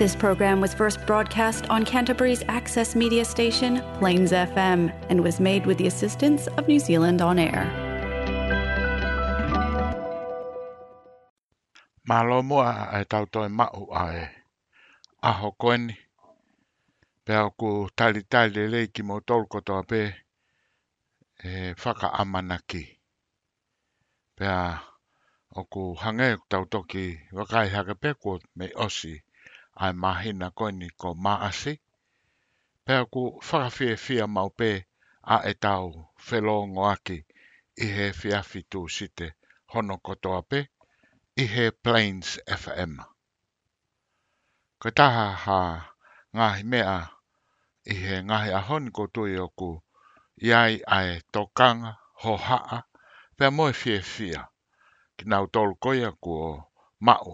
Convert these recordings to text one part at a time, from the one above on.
This program was first broadcast on Canterbury's access media station, Plains FM, and was made with the assistance of New Zealand On Air. Malo mua e tau toi mau ae. Aho koeni. Pea ku tali tali lei ki mo tolkotoa pe e whaka amanaki. Pea o ku hange tau toki wakai haka pe ko me osi. ai mahina koe ni ko maase. Pea ku whakawhie fia maupē a e tau whelongo aki i he whiawhi tū site hono kotoa pe i he Plains FM. Ko taha ha ngahi mea i he ngahi ahon ko tui o ku iai ai tokanga ho haa pea moe fie fia ki nau tolu koia ku o mao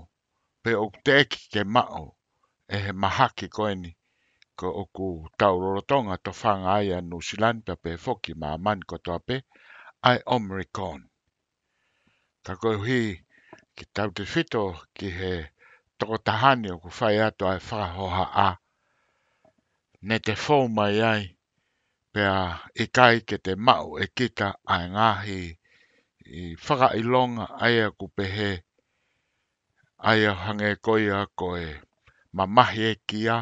pe o te eki ke mao e he mahaki koe ni. ko oku taurorotonga to whanga ai a New pe pe foki ma man ko pe ai omri kon. Ka koe hi ki tau te fito ki he toko tahani o ku whai ato ai whahoha a ne te fōu mai ai pe a i e kai ke te mau e kita ai ngahi i whaka i longa ai a ku pe he ai a hange koi a koe ma mahi e kia,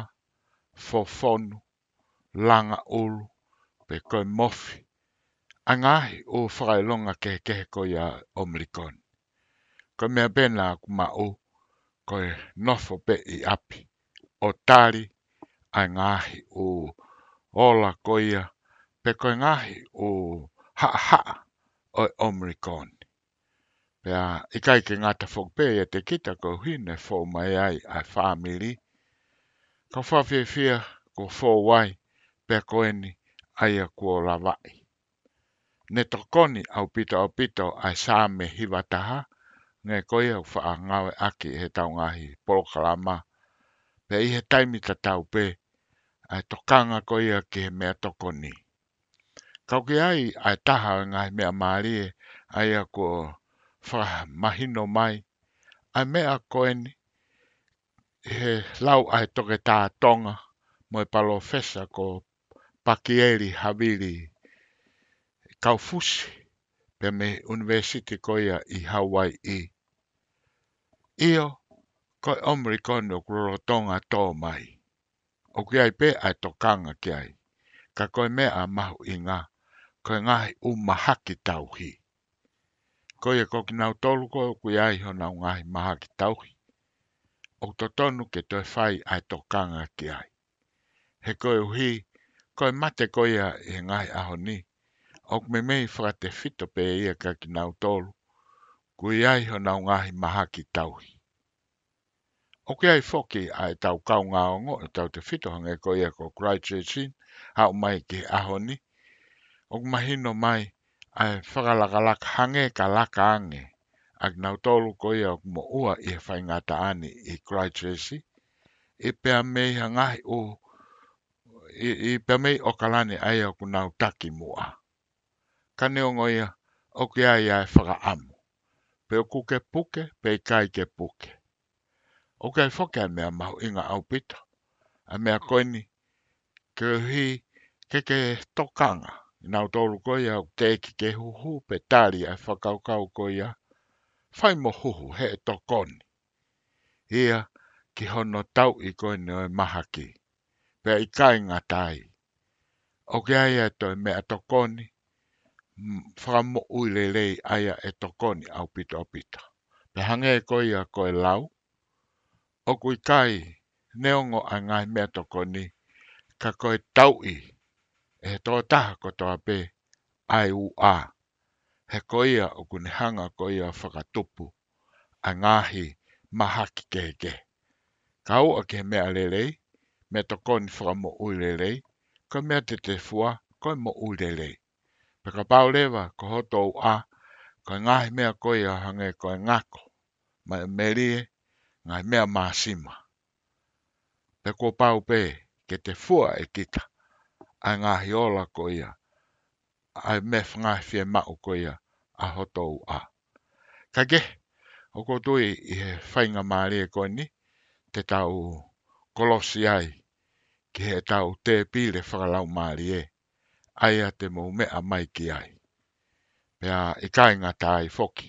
fofonu, langa ulu, pe koe mofi. Angahi o whakailonga ke kehe koe a Omlikon. Koe mea bena kuma o, koe nofo pe i api. O tari, angahi o ola koe a, pe koe ngahi o ha ha o Omlikon. a ikai ke ngata fokpea ya te kita ko hine fo mai ai a family ka whawhiawhia ko fōwai pe ko eni aia kua lawai. Ne tokoni au pito au pito ai sā me hivataha, ngai koi au wha ngawe aki e he tau taungahi polokalama, pe i he taimita tau pe, ai tokanga koe aki he mea tokoni. Kau ki ai ai taha e ngai mea maarie aia kua wha mahino mai, ai mea eni he lau ai toke tā tonga mo e palo fesa ko pakieri havili kaufusi pe me university koia i Hawaii. Io ko omri kono kuroro tonga tō mai. O ki ai pe ai tokanga ki ai. Ka koe mea a mahu i ngā. Koe ngahi umahaki tauhi. Koe e kokinau tolu koe kui ai hona ngahi mahaki tauhi o to tonu ke toi fai ai to kanga ki ai. He koe uhi, koe mate koea i he ngai aho ni, ok me mei fra te fito pe ia ka ki nau tolu, kui ai ho nau ngahi maha ki tauhi. O ke ai foki ai tau kau ngā ongo e tau te fito hange koea ko Christchurchin, hau mai ki aho ni, ok mahino mai ai whakalakalak hange ka laka ange ak nau tolu ko ia mo ua i e whai ngata ani i e Cry Tracy. I e pia mei hangahi o, i, i pia mei kalani ai o ku nau taki mua. Kane ongo ia, o ki ai ai whaka amu. Pe o kuke puke, pe i kai ke puke. O kai whoke a mea mahu inga au pita. A mea koini, ke hi ke ke tokanga. Nau tolu ko ia, ke ke huhu, pe tari ai whakaukau ko ia. Ko ia fai mo huhu he e tokoni. Ia ki hono tau i koe ni oi mahaki, pe i kai ngā tai. O ke aia e toi mea tokoni, whakamo uilelei aia e tokoni au pito pito. Pe hange e koe ia koe lau, o kui kai neongo a ngai mea tokoni, ka koe tau i, e tō taha ko tō ape, ai u a he koia o kune hanga koia whakatupu, a ngāhi maha ki kege. Kau a ke mea lelei, me to koni whaka mo ui lelei, ko mea te te fua, ko mo ui lelei. Paka pau lewa, ko hoto au a, ko e ngāhi mea koia hange ko e ngako, ma e merie, ngai mea māsima. Pe ko pau pē, ke te fua e kita, a ngāhi ola koia, ko ai me whanga fia ma o koea a hoto u a. Ka ge, o ko tui i he whainga maare e koe ni, te tau kolosi ai, ki he tau te pire whakalau maare e, ai a te mou mea mai ki ai. Pea i e kainga ta ai foki,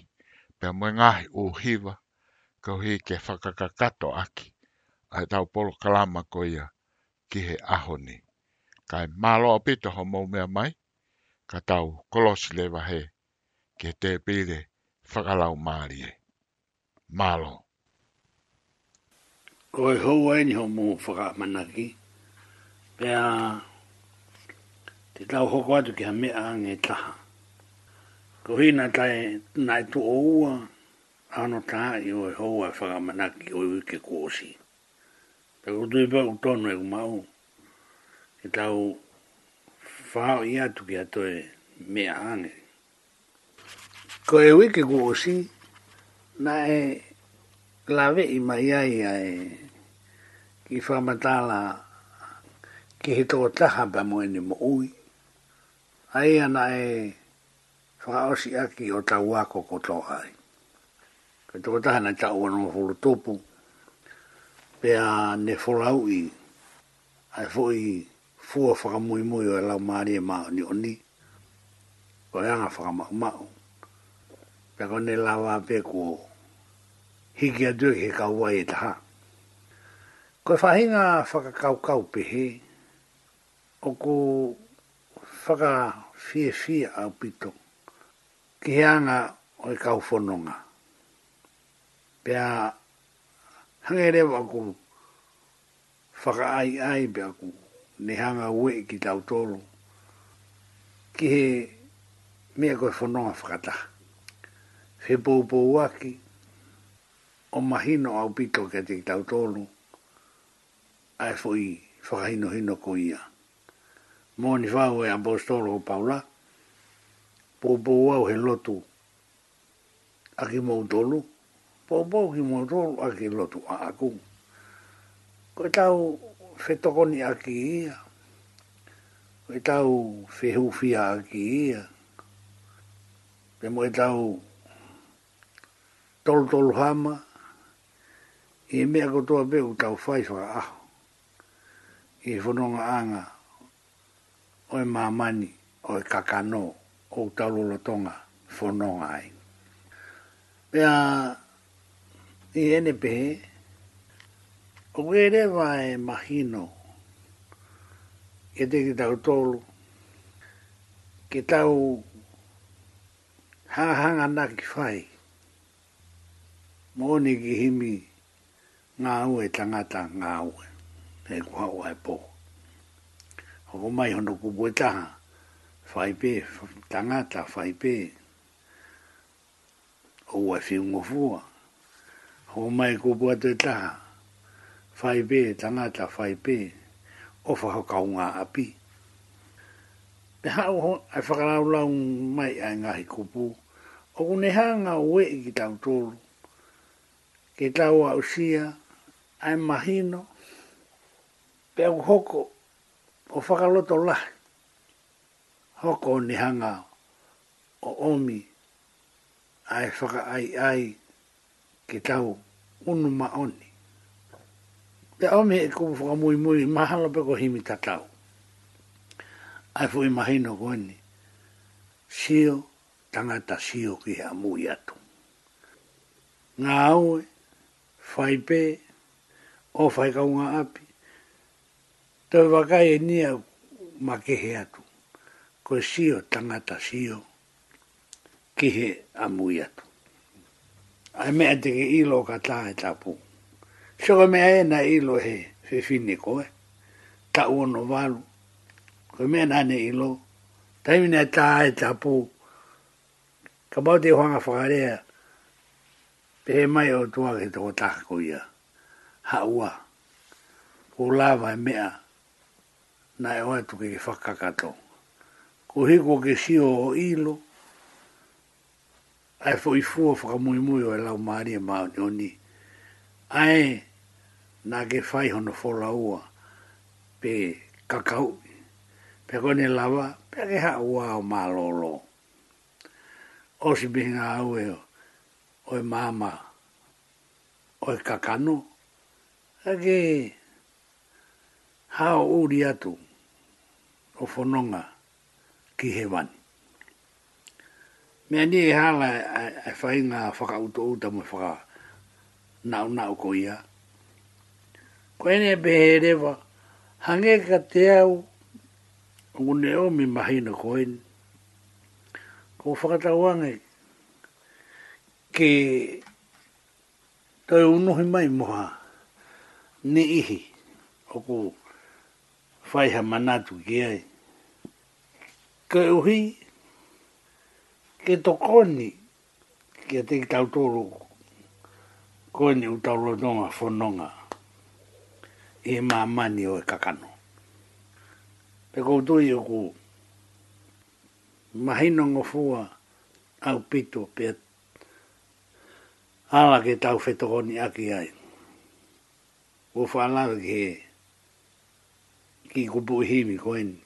pea mwe ngahi u hiva, kau hi ke whakakakato aki, ai tau polo kalama koea ki he aho ni. Kai malo apito ho mou mea mai, ka tau kolosi le wahe ke te pire whakalau maari Malo. Ko e hou e ni hou mou whakamanaki. Pea te tau hoko atu ki ha mea ange taha. Ko hina tai nai tu oua ano taha i oi hou e whakamanaki oi wike kuosi. Pea kutui pa kutonu e kumau. Ke tau whao i atu ki ato e mea ane. Ko e wiki ku na e lawe i mai ai ai e ki whamatala ki he tō taha pa moene mo ui. Ai ana e whao si aki o tawa ko koto ai. Ko tō taha na tau anu whuru tōpu, pe a ne wholau i, ai fo i, fua whakamui muy muy e lau maari e mao ni oni. O e anga whakamau mao. Pako ne lawa pe ko hiki a duke he kaua e taha. Ko e whahinga whakakaukau pe he, o ko whaka fi fi au pito, ki he anga o e kau whononga. Pea hangerewa ko whaka ai ai pe a kuu ne hanga ue ki tau tolu. Ki he mea koe whanonga whakata. He pōpou aki, o mahino au pito kia te tau tolu, ai fwoi whakahino hino ko ia. Mōni whāu e apostolo o Paula, pōpou au he lotu aki mō tolu, Poupou ki mō tolu aki lotu a aku. Koe tau fetoko ni aki ia. E tau fehufia aki ia. Te mo e tau tolu hama. E mea kotoa peu tau faifa aho. E fononga anga oi mamani oi kakano o talo lotonga fononga ai. Pea, i ene pehe, o ere vai mahino e te ki tau tolu ki tau hanganga na ki whai mōni ki himi ngā ue tangata ngā ue e kua ua e hoko mai hono kubu e taha whai pē tangata whai pē o hoko mai kubu taha fai be tangata fai be o fa ho kaunga api te ha o ai fa ra la un mai ai nga hi kupu o ne ha nga we ki tau tolu ke tau au sia ai mahino pe o hoko o fa ka loto la hoko ni ha nga o omi ai fa ai ai ke tau unu ma oni Te ome e kumu whaka mui mui mahala pe ko himi tatau. Ai fui mahino koeni. Sio tangata sio ki ha mui atu. Ngā aue, whai pē, o whai kaunga api. Tau wakai e nia makehe atu. Ko sio tangata sio ki he amui atu. Ai mea teke ilo ka tāhe tāpuku. Shoko me ae na ilo he fe fini koe. Ta uono walu. Ko me na ne ilo. Ta imi na ta ae ta po. Ka bau te hoanga whakarea. Pe he mai o tua ke toko taka ko ia. Ha ua. Ko lava e mea. Na e oa tuke ke whakakato. Ko hiko ke sio o ilo. Ai fo i fua whakamuimui o e lau maari e maoni oni. Ai... Ai nā ke whai hono whora ua pe kakau pe kone lawa pe ke ha ua o mā lolo o si bihinga au e o e māma o e kakano a ke ha o uri atu o whononga ki he wani mea ni e hala e, e whainga whakautu uta mo nau nau ko ia koene e behereva, hange ka te au, ngune o mi mahina koene. Ko whakatawange, ke tau unuhi mai moha, ni ihi, o ko whaiha manatu ki ai. Ke uhi, ke tokoni, ke te tautoro, koene utaurotonga, fononga, fononga e mani o e kakano. E koutui o ku mahino ngofua au pito pe ala ke tau fetokoni aki ai. O whalara ke ki kupu himi koeni.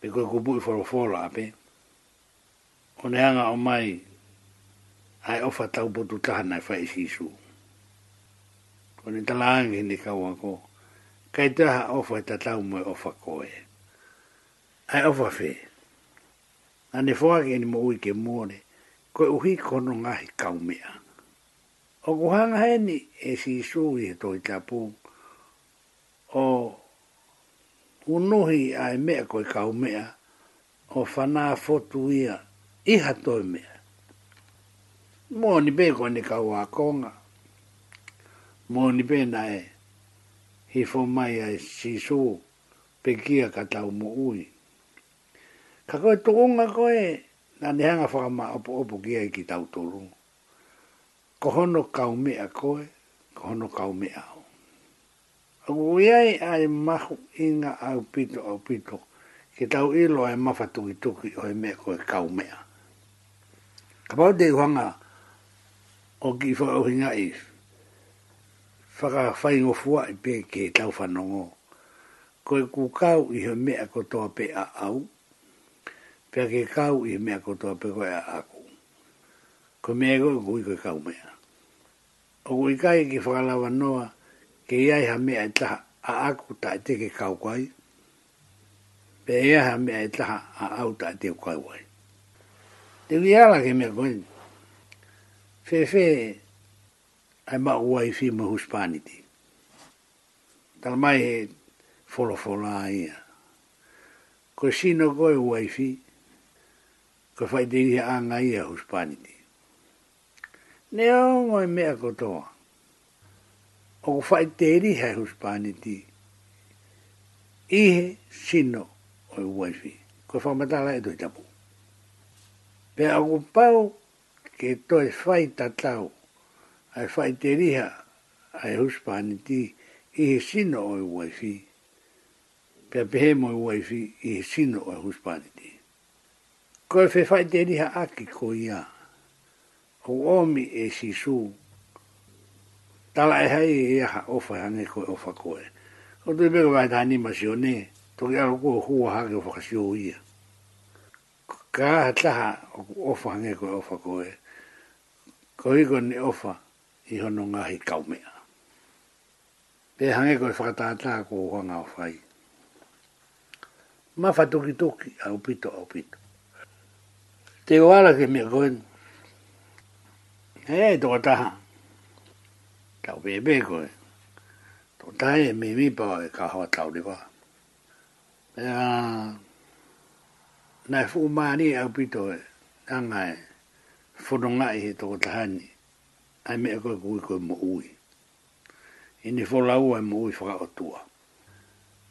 Pe koe kupu i wharofora ape. O neanga o mai ai ofa tau potu tahanai whaisi ko ni talaang ni kawa ko kai ta ha ofa ta tau mo ofa ko e ai ofa fe ani foa ke ni mo ui ke mo ne ko uhi kono no nga kau mea o ku hanga he ni e si su i he toi tapu o unuhi ai mea ko kau mea o fana fotu ia iha toi mea mo ni be ni kau a konga mō ni pēnā e, hi fō mai ai si sō, pe kia ka tau mō ui. Ka koe tōnga koe, nā nehanga whakama opo opo kia i ki tau tōru. Ko hono kau mea koe, ko hono kau mea o. A iai ai mahu inga au pito au pito, ki tau ilo ai mawhatuki tuki o e mea koe kau mea. Ka pau te huanga, o ki whaohinga i, whaka whai ngō fua i pē ke tau whanongo. Koe kū kau i he mea kotoa pe a au, pē ke kau i he mea kotoa pe koe a aku. Ko mea koe kui koe kau mea. O kui kai ki whakalawa noa, ke iai ha mea i e a aku ta i e teke kau kai, pe ia ha mea i e a au ta i teo kai wai. Te wiala ke mea koe, fefe, fe, ai ma ua i fi ma huspaniti. Tala mai he folo folo a ia. Ko sino koe ua i fi, ko fai te iri anga ia huspaniti. Ne o ngoi mea kotoa. O ko fai te iri hai huspaniti. Ihe sino o e ua i fi. Ko fai matala e toi tapu. Pea o ko pau ke toi fai tatau. Ta ai fai te riha ai huspani ti i he sino o i waifi. Pea pehe mo i waifi i he sino o i huspani ti. Ko e fai te riha aki ko ia. Ko omi e si su. Tala e hai e aha ofa hane ko e ofa koe. Ko tui mega vai ta anima si o ne. Toki alo ko hua hake ofa kasi o ia. Ka taha ofa hane ko e ofa koe. Ko hiko ne ofa. Ofa i hono ngahi kaumea. Pe hange koe whakatata ko o hanga o whai. Ma whatoki toki a upito a upito. Te wala ke mea koen. Hei, toka taha. Tau pepe koe. Tau tai e mi mi pa e ka hoa tau lewa. Pea... Nai fuu maa ni au pito e. Nangai. Fono e ngai he toko tahani ai mea koe koe koe mo ui. I ni fo lau mo ui whakaotua.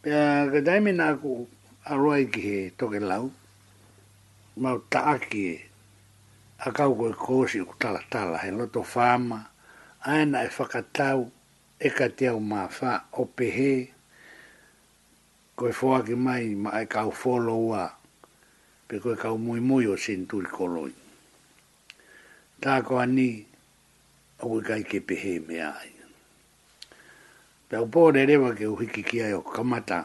Pea ka daime nā ku aroa i ki he toke lau, mau taaki e a kau koe kōsi u tala tala he loto whāma, aina e whakatau e ka te au mā wha o pehe, koe whoaki mai ma e kau followa, pe koe kau mui mui o sinturi koloi. Tā koa ni, au ke kai ke pehe me ai. Pau pō re rewa ke uhiki ki ai o kamata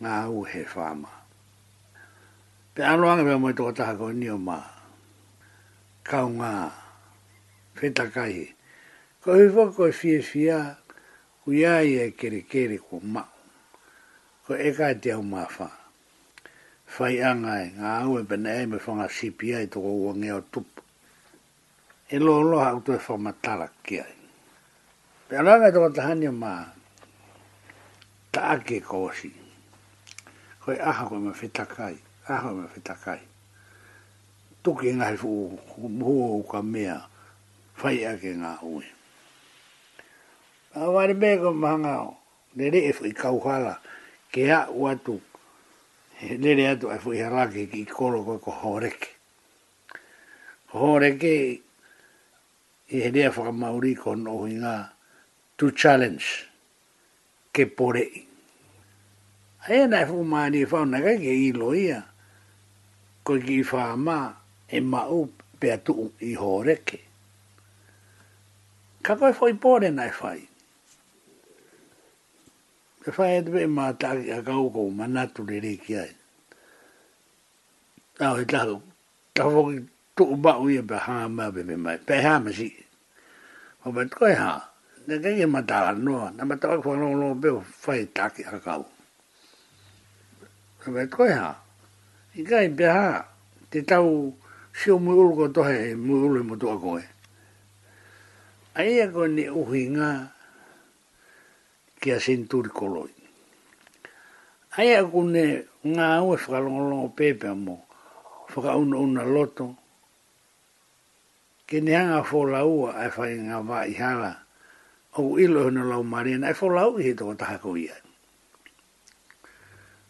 ngā au he whāma. Pe aloanga pe mwai tō taha ko ni o mā. Kau ngā whetakai. Ko hui fō ko fie fia ui ai e kere kere ko mā. Ko e kai te au mā whā. Whai angai e ngā au e bina me whanga sipi ai tō o ngē o tupu e lo lo ha to fo matala ke ai pe ala ga to ta hanio ma ta ke ko si ko a ha ko ma fita kai a ha ma fita kai to ke ngai e fu mu ka mea fai ake ke nga u a wa be ko ma nga o de de fu ka u ke a wa tu Nere atu, e fuhi haraki ki koro koe ko horeke. Horeke i he rea whaka maori ko no ngā to challenge ke pore i. Hei nai whu maani e whao naka ke i loia ko ki i whaa mā e ma u pe atu i hō Ka koe whoi pore nai whai. E whai atu e mā tāki a kau kou manatu re reiki ai. Tau he tāku, tāku whoki tuku bau i e pe hāma pe mai, pe hāma si o me toi e ha, ne kei ma tala noa, na ma tala kua nolo beo fai taki a kau. O me toi e ha, i kai pe ha, te tau sio mui ulu ko tohe, e mui ulu i mutu koe. A ia koe ni uhi ngā, kia sinturi koloi. A ia koe ne ngā ue whakalongolongo pepea mo, whakauna una loto, ke neanga fō laua ai whai ngā wā i hala, au ilo e hana lau marina, ai fō lau i he tō taha ko ia.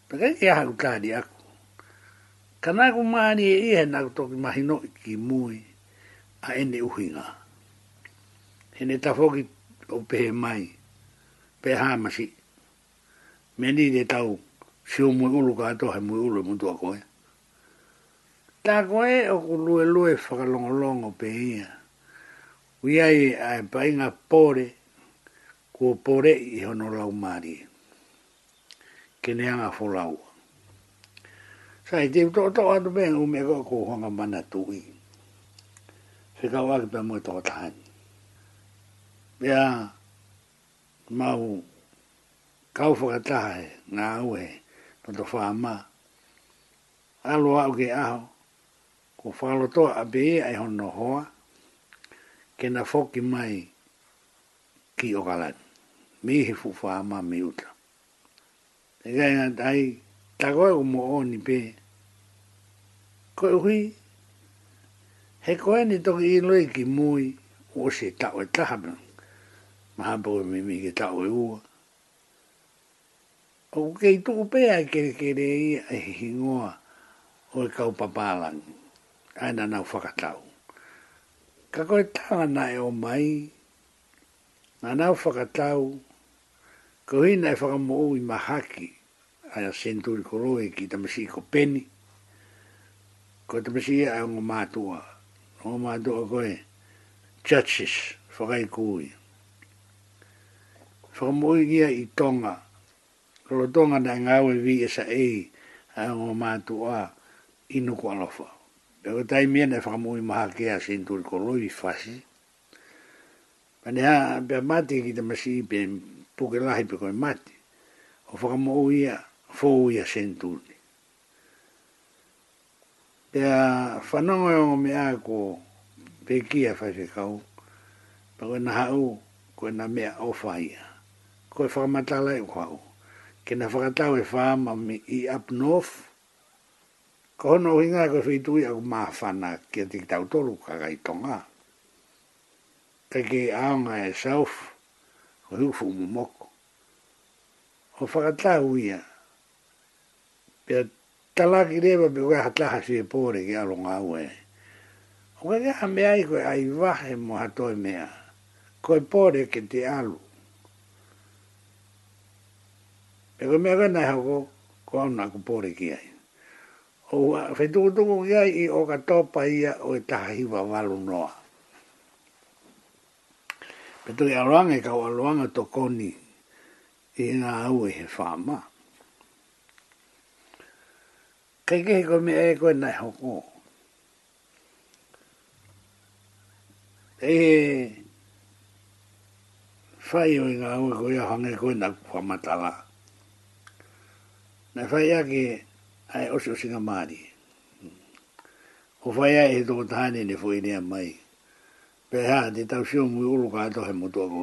Taka ke aha ku kādi aku. Ka nāku māni e ihe nāku tōki mahino i ki mui a ene uhinga. He ne tafoki o pehe mai, pehe hāmasi. Meni ne tau siu mui ulu kātoha mui ulu e mutua koe. Eh? Tā koe o ku lue lue whakalongolongo pe ia. Ui ai ai e pai ngā pōre, kua pōre i hono lau māri. Kene Sai, te uto oto atu pe ngu me kua kua hanga mana tui. Whika waki pe mui toko tahani. Pea, mau, kau whakatahe, ngā ue, toto whaama, alu au ke aho, ko falo to abe ai hon no ho ke na foki mai ki o galat mi he fu fa ma mi uta e gai na dai ta go u mo o ni pe ko hui he ko ni to ki lo ki mui o se ta e e o ta ha ma ha bo mi mi ki ta o u o ke tu pe ai ke ke ai hingoa o e kau papalang aina nau whakatau. Ka koe tanga nai o mai, nga nau whakatau, ko hina e whakamu i mahaki, aina senturi ko roe ki tamasi ko peni, ko tamasi ia e aunga mātua, aunga mātua koe, judges, whakai kui. Whakamu ia i tonga, ko lo tonga nai ngāwe vi esa ei, aunga mātua, inu ko alofa e o tai mea ne whakamui maha ke a sen tūri ko roi whasi. Pane ha, pia mate ki te masi i pe puke lahi pe koe mate, o whakamui a fōui a sen tūri. Pia whanonga e ongo mea ko pe kia whaise kau, pa koe na hau, koe na mea o whaia. Koe whakamatala e kua au. Kena whakatau e whaama i up north, ko no inga ko fi tu ya ma fa ke ti ta to lu ka ga i tonga ke ki a e self ko hu fu mo ko fa ta u pe ta la ki re ba be ga ta ha si po re ga nga we o ga ga me ai ko ai va he mo ha to me a ko e po ke te alu. Pero me ha ga na ha ko ko na ko po re ai o fe tu tu ko ia i o ka topa ia o e taha hiwa walu noa. Petu i aroanga i kau aroanga to koni i ngā au e he whāma. Kei kei ko me e koe nai hoko. Ehe whai o i ngā au e koe a hange koe nai whamatala. Nai whai ake ai o so singa mari o vai e do tani ne foi ni mai pe ha de tau shu mu ulu ka to he mutu ko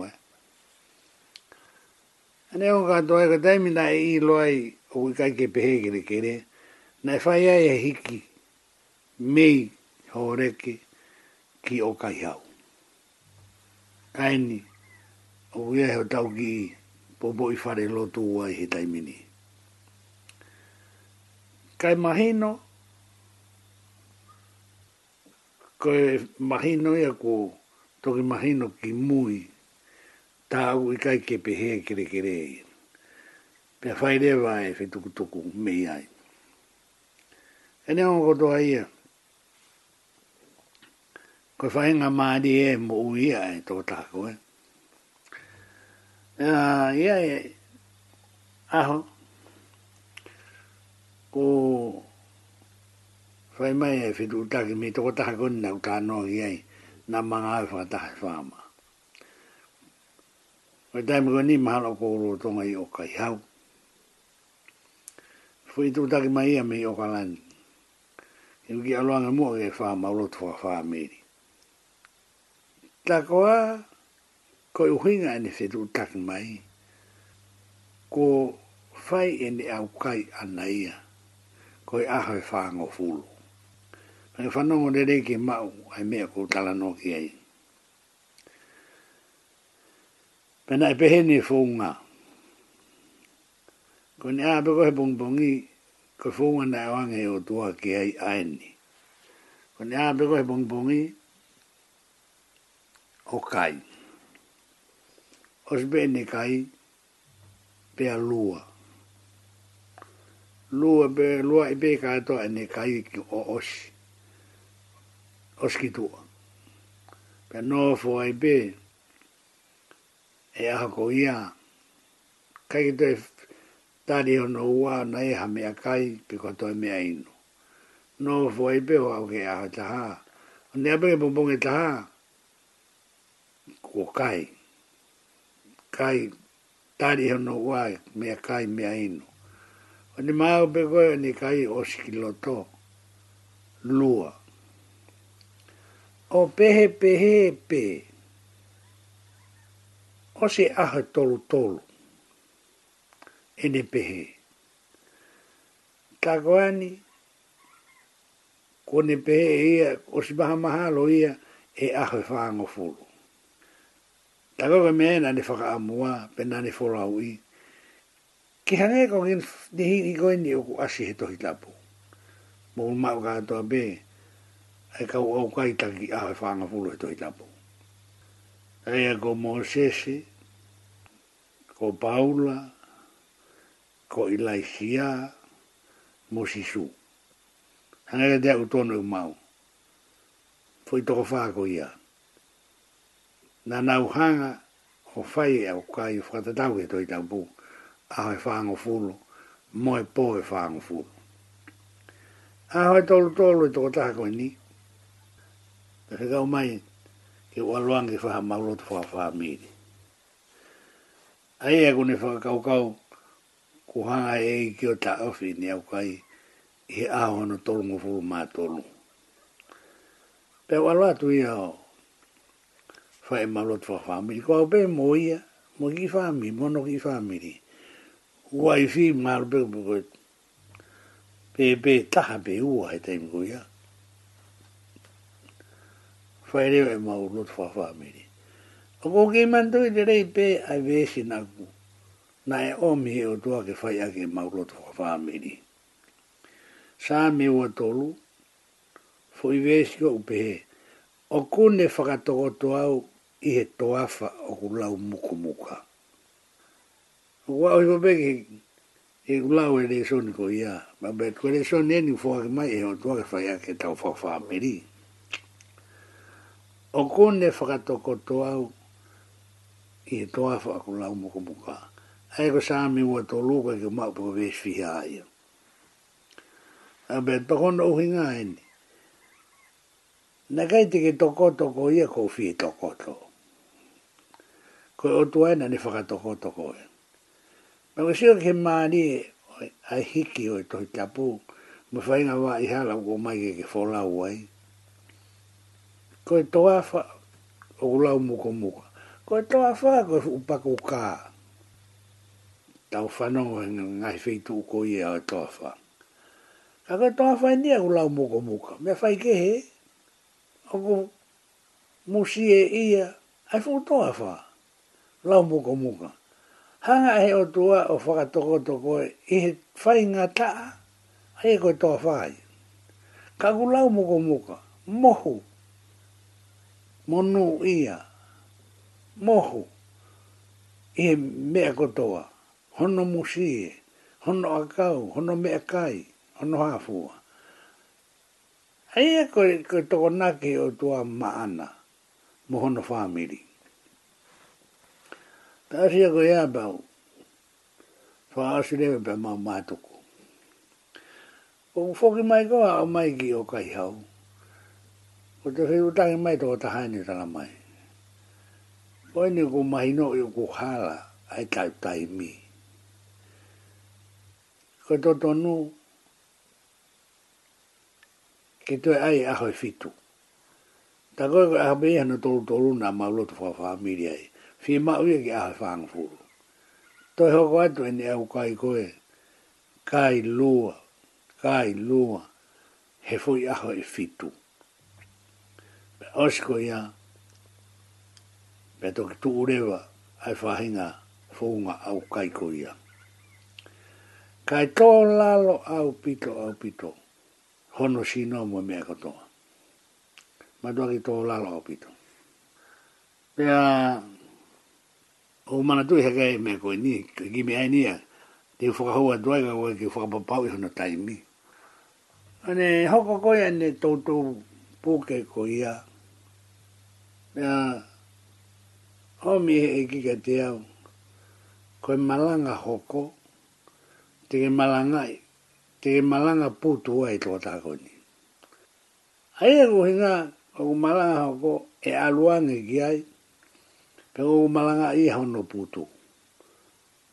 ane o ka to ka dai mina e i loi o ki kai ke pe ke ne kere na fai ai e hiki me hore ki ki o kai hau kai ni o ye ho tau ki popo i fare lo tu wai he taimini. mini kai mahino ko mahino ia ko toki mahino ki mui tau i kai ke pehe kere kere pe fai re vai fe tuku tuku me ai e ne ongo to ai ko fai nga ma di e mo ui ai to ta ko e, e. ia ia e aho ko fai mai e fitu utaki mi toko taha kone nau ka anoa ki ai na manga ai e whaka taha whama. Koe tae mga ni mahalo ko uro tonga i oka i hau. Fui tu utaki mai ia me i oka lani. I wiki aloanga mua ke whama uro tu whaka whameri. ko koe uhinga ni fitu utaki mai. Ko fai ene au kai ana Ia koi i aho e whaango fulu. Pai ke whanongo ne reiki mau ai mea ko tala no ki ai. Pena e pehene e whaunga. Ko ni a peko he ko whaunga na e o tua ki ei aeni. Ko ni a peko he o kai. Os bene kai, pe a Pe a lua lua be lua i be ka to e ne kai ki o os os ki tu pe no fo i be e a ko ia kai te tari o no wa na e ha me a kai pe ko to me ai no no fo i be o ke a ta ha ne a be bo bo ke e ta ha ko kai kai tari o no wa me a kai me ai no ni mau pe koe ni kai o skiloto lua. O pehe pehe pe o se aha tolu tolu e ne pehe. Kakoani ko ne pehe ia o si maha mahalo ia e aha whaango fulu. Tako ka mea na ne whaka amua pe na ne wholau ke hange e ko ngin nehi ni ko ni ku ashi he tohi tapu. Mo un mau ka to be ai ka o ka ita ki a fa nga fu lo tohi tapu. Ai ko mo sese ko paula ko ilaisia mo sisu. Hange de u tonu e mau. Foi to fa ko ia. Na nau hanga o fai e o kai o fatatau e tohi tapu. Hanga E e e ai e fulu, mo e po e whango fulu. A tolu tolu to tō taha koe ni. Te whika mai, ke waluangi whaha maulotu whaha whaha miri. A ea kune whaka kau kau, ku hanga e i kio ta ofi ni au kai, i he aho tolu ngu fulu mā tolu. Pe waluatu tu hao, whae maulotu whaha whaha miri. Kwa o pe mo ia, mo ki whaha mo no ki whaha ua i fi maru pe pe pe taha pe ua he teimu kuia. Whaereo e mau lotu wha wha mire. O ko ke mantui te rei pe a vesi naku. Na e omi he o tua ke whai ake mau lotu wha wha mire. Sa me ua tolu. foi i vesi o upe fa O to whakatoko au i he toafa o ku lau muku Ua o iwa peke, e ulau e reso ni ko ya. Ma be tu e reso ni e ni fuwa ke mai, e o tuwa ke fai a ke tau fuwa fuwa meri. O kone to au, i e toa fuwa ku lau moko muka. Ae ko saami ua to luka ke mau po vees fiha aia. A be tokono uhi Na kai te ke toko toko ia ko fi toko to. Ko o tuaina ni whakatoko toko ia. E. Nau e sio ke maani e, ai hiki o i tohi tapu, ma whai ngā wā i hala o mai e ke ke whōlau ai. Ko e toa wha, o ulau muka muka. Ko e toa wha, ko e upaku kā. Tau whanau e ngai whetu uko i e a e toa wha. Ka ko e toa wha ni a ulau muka muka. Me whai ke he, o ko musi e ia, ai whu toa wha. Lau muka muka hanga he o tua o whakatoko toko e i he whainga ta he koe toa whai. Ka kulau moko moka, mohu, monu ia, mohu, i he mea kotoa, hono musie, hono akau, hono mea kai, hono hafua. Hei e koe, koe toko nake o tua maana, mohono whamiri. Tāsia ko ea pau. Whaasirewe pa mau mātuku. O whoki mai koa o mai ki o kai hau. O te whi utangi mai toko ta haini tanga mai. O ini ku mahino i ku hala ai tau tai mi. Ko to tonu ki tue ai ahoi fitu. Tako e ahoi ihano tolu tolu na maulotu whaafamiri ai fi ma ue ki ahe whaang furu. Toi hoko atu e ni au kai koe, kai lua, kai lua, he fui aho e fitu. Me osko ia, me toki tu urewa, ai whahinga fuunga au kai koe ia. Kai tō lalo au pito au pito, hono sino mo mea katoa. Ma toki tō lalo au pito. Pea, Pea, o mana tu he kai me ko ni ki me ni te fo ka hoa doi ga ki fo pa pa ho na tai mi ane ho ko ko ya ne to to po ke ko ya ya ho mi e ki ka te au ko malanga hoko te malanga te malanga pu tu ai to ta ko ni ai ro hinga o malanga hoko e aluang e ki ai pe o malanga i ha no putu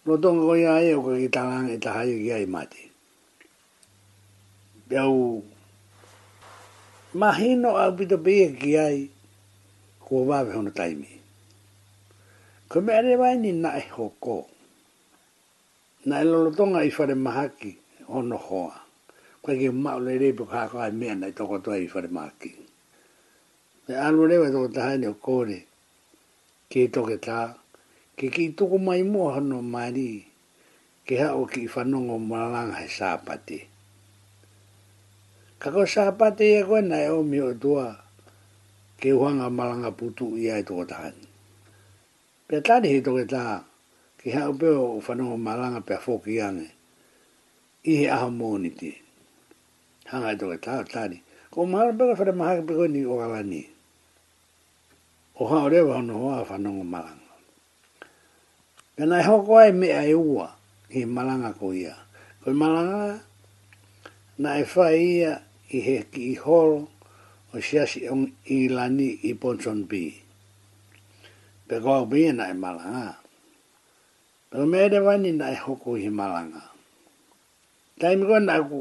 no tonga ko ia e o ka i i tahai ki ai mate. pe o mahino au pito pe ki ai ko vave hono taimi ko me are vai ni na hoko na e lolotonga i fare mahaki hono hoa ko ke mau le rebu ka ka mena i toko toa i fare mahaki me alu rewa toko tahai ni o kore ke toke tā, ke ki tuku mai mua hono mari, ke hao o ki whanongo maranga he sāpate. Kako sāpate e koe nai o mi o tua, ke uanga malanga putu i ai tō tāni. Pea tāni he toke tā, ke hao o peo o whanongo maranga pia whoki ane, i he aha mōni te. Hanga e toke tā, Ko maranga pia whanongo maranga pia koe ni o alani. Ko maranga o ha ore wa no wa fa no malanga ke nai ho ko ai me ai ua ki malanga ko ia ko malanga na e fa ia i he ki i holo o sia on i lani i ponchon bi pe ko bi na e malanga pe me de wa ni nai ho i malanga tai mi ko na ku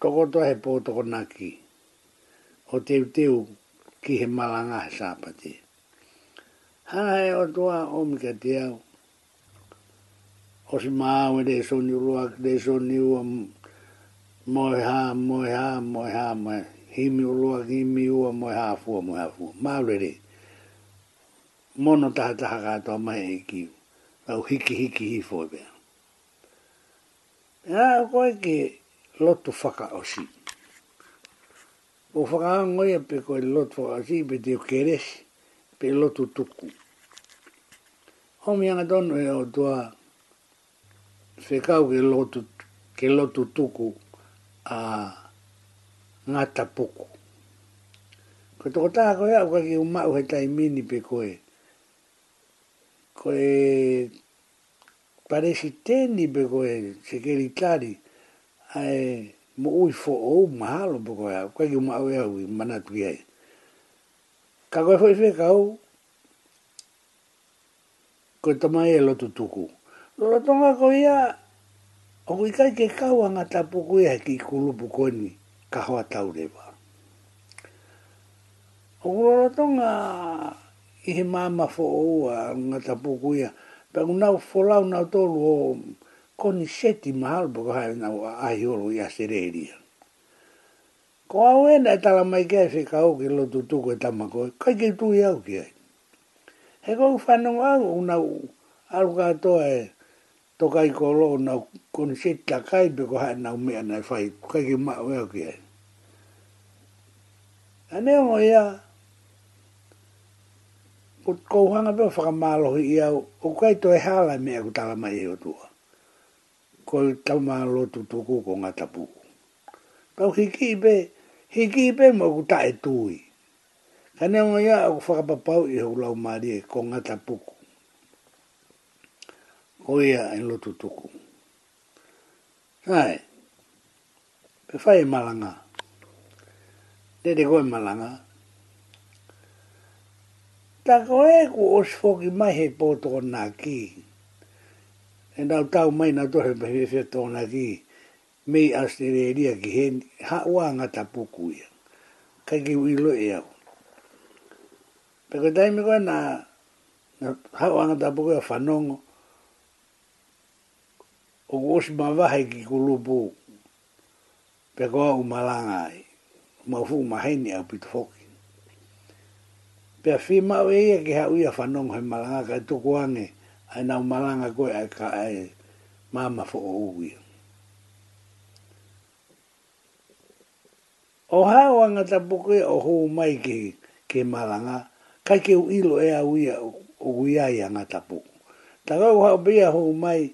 toko to he po to ki o te te ki he malanga sa pa hae o toa o mika te au. O si maawe de soni rua, de soni ua moe ha, moe ha, moe ha, moe ha, himi rua, himi ua moe ha, fua, moe ha, fua. Maawe de, mono taha taha kato mai e kiu, au hiki hiki hi fua e bea. Ea koe ke lotu whaka o si. O whakaangoia pe koe lotu whaka o si, pe te o keresi, pe lotu o mi anga tonu e o tua whekau ke lotu, ke lotu tuku a ngata puku. Ko toko taha koe au kake umau he tai mini pe koe. Koe paresi tēni pe koe se keri tari ae mo ui fo o mahalo pe koe au kake umau e au i manatu i ai. Ka koe fwe whekau ko e tama e loto tuku. Lolo tonga ko ia, o ko ikai ke kaua ngata puku ia ki kulu pukoni, ka hoa tau rewa. O ko lolo tonga, i he māma fo oua ngata puku ia, pe ku nau folau nau tolu o koni seti mahalu puku hae nau ahi olu ia sereria. Ko au ena e tala mai kia e whikau ki lotu tuku e tamako, kai ke tui au ki he kou whanau au una u aru katoa e tokai kolo na koni sita kai pe ko hae na umea na whai kai ki mao eo ki e. Ane o ia kut kou hanga pe whakamalohi ia o kai toi hala mea ku tala mai eo tua. Koi tau malo tu tuku ko ngata puku. Pau hiki pe, hiki pe mo ku tae tui. Hane o ia a ku whakapapau i hau lau maari e ko ngata puku. O ia en lotu tuku. Hai, pe whai e malanga. Te koe malanga. Ta koe ku foki mai he pōto o nā ki. E nau tau mai nā tohe pe he whetō nā ki. Mei asteria ki he ha ua ngata puku ia. Kaike ui lo e au. Pe ko taimi koe na hawanga tapu koe whanongo. O kuosi mawahe ki kulupu. Pe koe u malanga ai. Mawfu u maheni au pitu foki. Pe a whi mau e ia ki hau ia whanongo he malanga ka e tuku Ai na malanga koe ai ka ai mama fo o ui. O hawanga da koe o hou mai ki ke malanga kai ke uilo e au ia o uia i anga tapu. Ta rau hao bea ho mai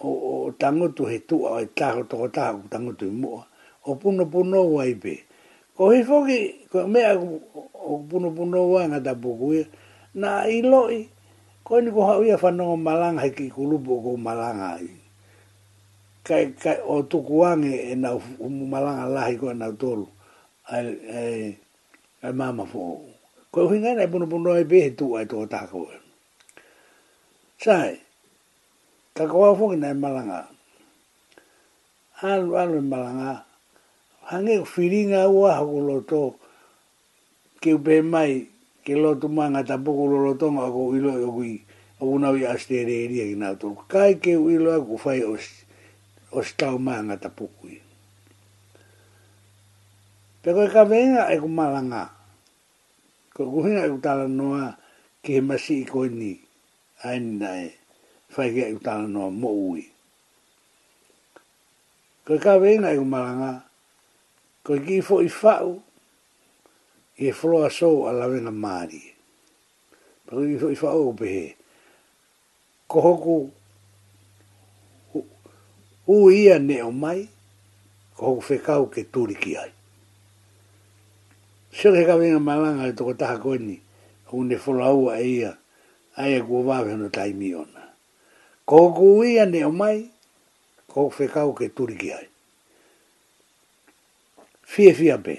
o, o tangotu he tua o e taho toko taho ku tangotu i mua, o puno puno ua i pe. Ko he foki, ko mea o puno puno ua anga tapu kuia, na i loi, ko ni ko hao ia whanongo malanga he ki kulupo ko malanga i. Kai, kai, o tuku wange e nau malanga lahi ko e nau tolu, ai, ai, ai mama fuhu. Ko hui ngai nai punu e behe tu ai tō tāko e. Sai, ka kawa fungi nai malanga. Alu alu e malanga. Hange o whiringa ua hako loto. Ke upe mai, ke loto mai ngā tapoko lo loto ngā ko ilo e hui. O unau i aste re ria ki nā tōru. Kai ke u ilo e ku whai o stau mai ngā tapoko i. Pekoi e ka venga e ku malanga. Pekoi ka venga e ku malanga ko kuhinga e utala noa ke he masi i koe ni aini nae whai ke utala noa mo ui. Ko ka weina e umaranga ko i kifo i whau i e floa sou a lawenga maari. Ko i kifo i whau o pehe ko hoku u ia ne o mai ko hoku whekau ke turiki ai. Sio ke kawenga malanga e toko taha koni, ku ne folaua e ia, ai e kua wawe hono taimi ona. Ko ku ia ne o mai, ko whekau ke turi ki ai. Fie fia pe.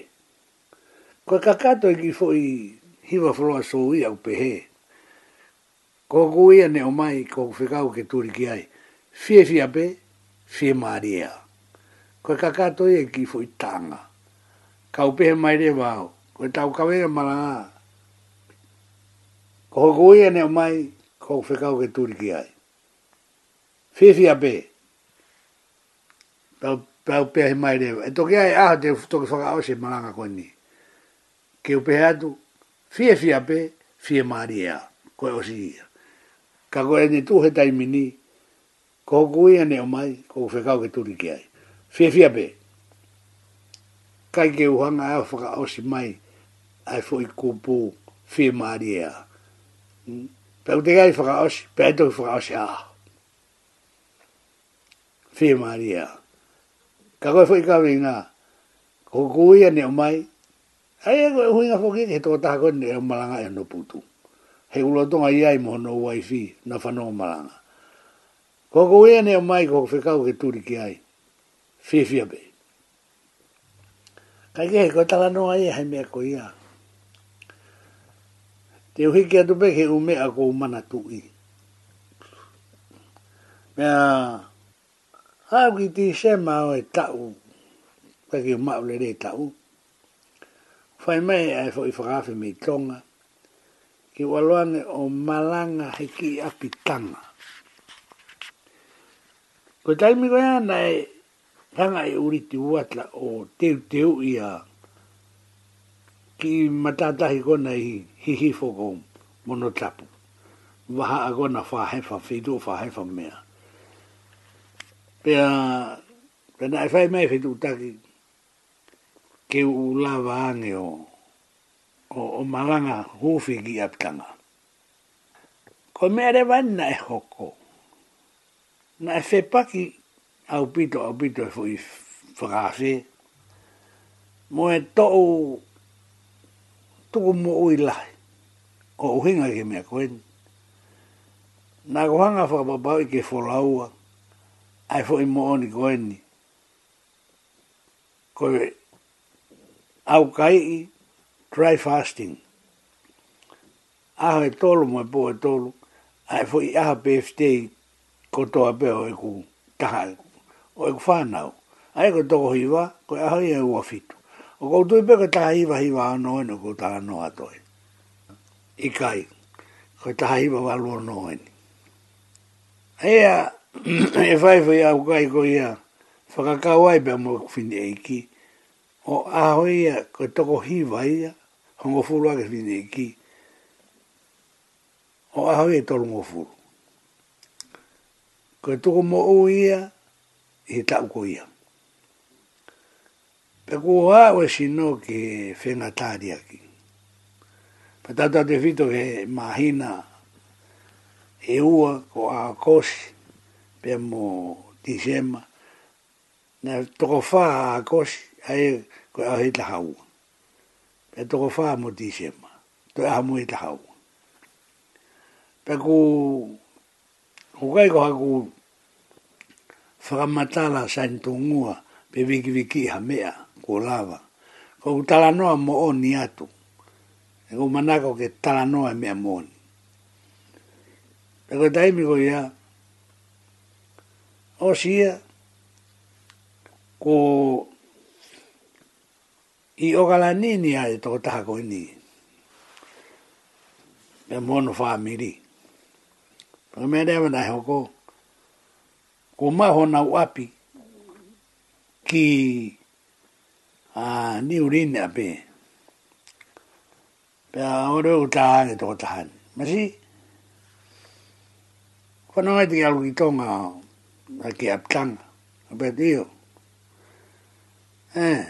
Ko kakato e ki fo i hiwa floa so uia u pehe. Ko ku ia ne o mai, ko whekau ke turi ki ai. Fie fia pe, fie maria. Ko kakato e ki fo i tanga. Kau pehe mai re wao ko e tau kawe maranga. Ko hoko ia ne o mai, ko whekau ke turi ki ai. Whiwhi a pē. Pau, pau pē he mai rewa. E toki ai aho te toki whakao se maranga koe ni. Ke upe atu, whiwhi a pē, whie maari ea, koe o si ia. Ka koe ni tu he taimini, ko hoko ia ne o mai, ko whekau ke turi ki ai. Whiwhi a pē kai ke uhanga e whaka osi mai ai foi kupu fi maria pe te gai fa os pedro to fa os ha fi maria ka ko foi ka vina ko kuia ne mai ai ko hui na foki ke to ta ko ne malanga e no putu he ulo to ai ai mo no wifi na fa no malanga ko kuia ne mai ko fi ka ke turi ki ai fi fi be Kaike, ko tala noa ia, e, hei mea ko ia te uhi hiki atu peke u mea ko mana tu i. Mea, hau ki ti se mao e tau, peke o mao le re tau. Fai mai e fo i whakafi me tonga, ki waloane o malanga hiki api tanga. Ko taimi koe ana e, hanga e uriti uatla o teuteu i a, ki matatahi kona i hi hi whoko mono tapu. Waha a kona whahefa, whidu whahefa mea. Pea, pena e whai mai whidu taki ke u lava ange o o, o malanga hufi ki aptanga. Ko mea rewa na e hoko. Na e whepaki au pito au pito e whui whakase. Mo tou tuko mo oi lahi. O uhinga ke mea koen. Nā kohanga whakapapau i ke wholaua, ai fo i mo oni koen ni. Koe au kai i try fasting. Aho e tolu mo e po e tolu, ai fo i aha PFT kotoa pe o e ku taha o e ku whanau. Ai ko toko hiwa, koe aho i e ua O ko tui peka taha iwa hi wa e, no no ko ta no ato e. I kai. Ko taha iwa wa lua anō eni. Ea, e fai fai au kai ko ia whakakau ai mo mō kufini ki. O a aho ia ko to ko hi wa ia Ho fu hongo furu ake fini ki. O a aho ia tolu ngō furu. Koe mo o ia i ta ko ia pe ku awe si no ke fenga tari aki. Pe tata te fito ke mahina e ua ko a kosi pe mo tisema na toko fa a kosi a e ko a hita hau. Pe toko a mo tisema to a mo hita hau. Pe ku hukai ko haku whakamatala sa ntungua pe wiki wiki ha mea ko lava. Ko ku talanoa mo oni atu. E ku manako ke talanoa mea mo oni. E ku taimi ko ia, o sia, ko i ogalanini ai toko taha ko ini. E mono whaamiri. Pa mea rewa nai hoko, ko maho na uapi ki a ah, ni urin a pe pe a ore o ta ne to ta han ma si ko no tonga a ke a a pe dio eh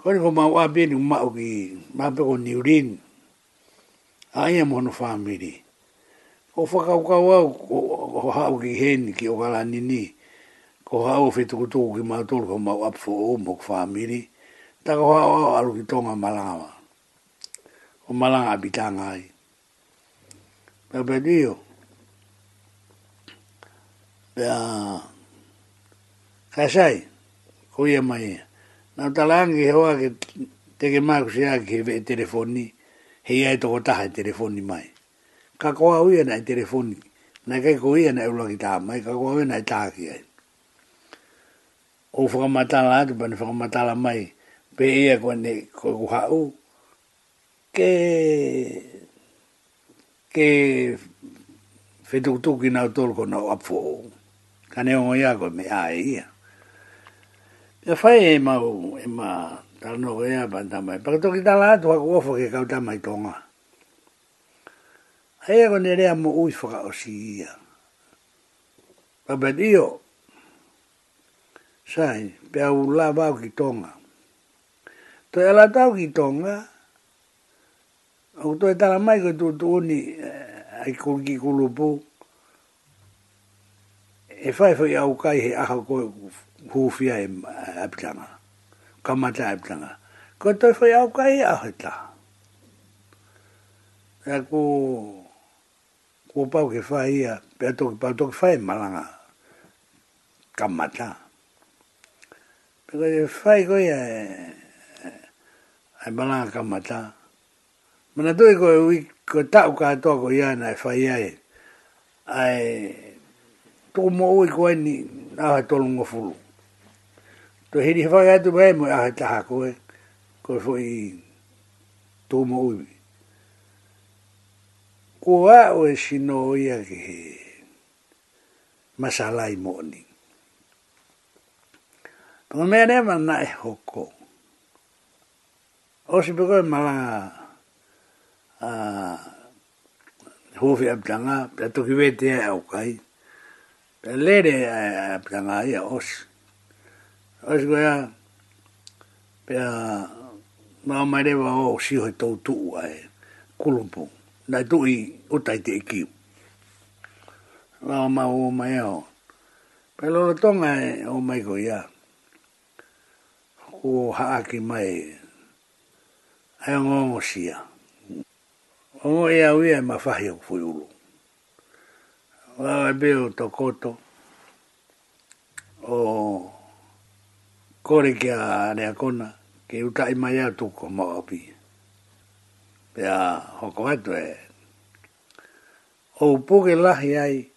ko ko ma wa pe ni ma o ki ma pe ko ni urin a ia mo no family o fa ka ko ha o ki hen ki o kala nini. ni ko hau o fitu ko tu ki ma ko ma wa o mo fa ta ko hau o alu ki to ma o ma la ga bi ta nga i sai ko ye mai na ta la ngi ho a ki te ke ma ku si a ki ve telefoni he ia e to ko ta ha e telefoni mai ka ko a u ye telefoni na kai ko ye na e u la ki ta mai ka ko a u ye na ki ai o fo la ke ban fo la mai pe ia e ko ne ko ha u ke ke fe tu tu ki na tol ko na a e ia ko me ai ia ya fa e, e ma u e ma ta no e a ban ta mai pa to ta la tu ko fo ke ka ta mai tonga ai ko ne re mo u fo o si ia Pabedio, sai pe au la va ki tonga to ela tau ki tonga au to eta la mai ko tu tu eh, ai ko ki kulupu e fai fai au kai he aha ko hufia e eh, apitanga kamata apitanga ko to fai au kai aha ta e ko ko pau ke fai ia pe to pau to ke fai malanga kamata kamata Ko e fai ko ia e ai balanga ka mata. Mana tui ko e ui ko tau ka atoa ko ia na e fai ai. Ai tuku mo ui ko e ni aha tolu ngofulu. To hiri fai atu bai mo aha taha ko e ko e fai tuku mo ui. Ko a o e sino ia ki he masalai mo ni. Mm. Pongo mea ne ma na hoko. O si pe koe malanga a hofi a pitanga, pia toki wete e au kai. Pia lere a pitanga i a os. O si koe a pia mao mai rewa o si hoi tau tuu a e kulumpu. Na i tuu i utai te eki. Mao mao o mai au. Pia lolo e o mai koe o haake mai e ngongo sia. Ongo ea uia e mawhahi o fui ulu. Wawe beo to koto o kore kia rea kona ke uta i mai atu ko api pe a hoko atu e o puke lahi ai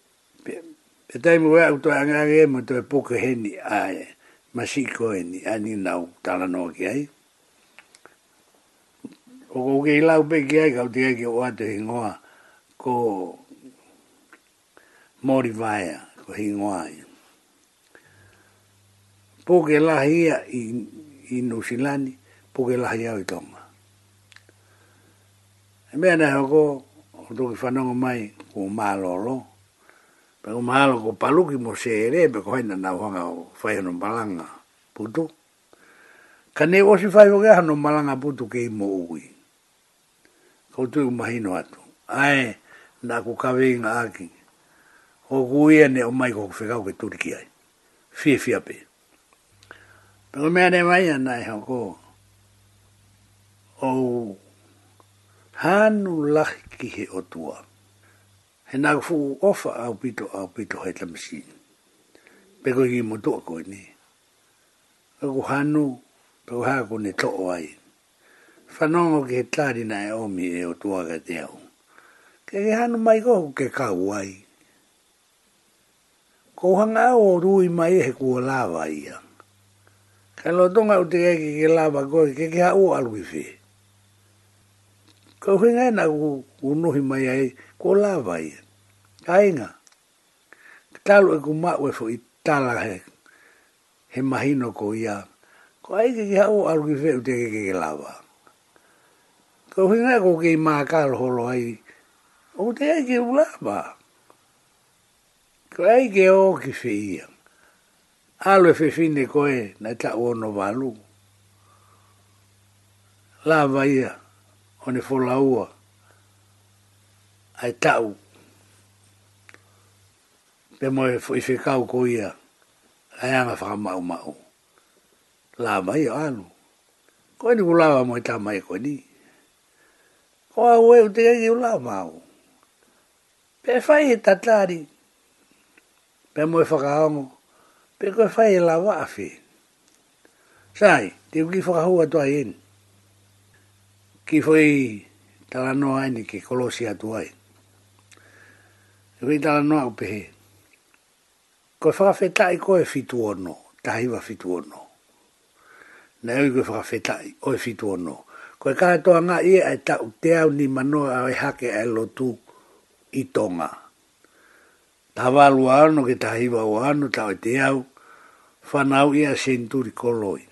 pe taimu wea utu angage e mo to e puke heni ai e masiko e ni ani nau tala no ki ai. O ko ke ilau pe ki ai kau tia ki o ato hingoa ko mori vaya ko hingoa ai. Po ke lahia i, i nusilani, po ke lahia o i tonga. E mea nai hoko, o toki whanonga mai ko maa lolo, pe o malo ko paluki mo se ere pe ko ina na wanga o fai no balanga putu ka ne o si fai o ga no malanga putu ke mo ui ko tu mai no atu ai na ku ka venga aki o gui ne o mai ko fega o ke tu ki ai fi fi ape pe o me ne mai na e ko o hanu lahi he o he nāk fū ofa au pito au pito hei tamasi. Peko i mo tō koe ni. Aku hanu, peko hāko ne tō ai. Whanongo ke he tāri e omi e o tō aga te au. Ke he hanu mai kōku ke kau ai. Kō hanga au o rui mai he kua lāwa ia. Ka lo tonga u te eke ke lava koe ke ke hau alwifi. Kau hinga e nā ku unuhi mai ai ko la vai kainga talo e ko ma we fo i tala he he mahino ko ia ko ai ke ia o algo ve te ke ke lava ko hina ko ke ma ka holo ai o te ke ulava ko ai ke o ke fe ia alo fe fine ko e na ta o no valu lava ia o ne fo laua ai tau. Pe moe fwi fwi kau ko ia, ai anga whaka mau mau. La mai o anu. Ko eni ulawa moe ta mai ko ni. Ko a ue u te egi ulawa mau. Pe fai e tatari. Pe moe whaka hongo. Pe koe fai e la waafi. Sai, te uki whaka hua tua ien. Ki fwi tala noa ini ki kolosi atu aini reitala no au pehe. Koe whakawheta e i koe fitu e ono, tahiwa fitu ono. Na eui koe whakawheta i koe fitu ono. Koe kaha toa ngā ie ai tau te au ni manoa au e hake ai lotu i tonga. Tawa alua ano ke tahiwa o ano tau e te au, whanau ia senturi koloi.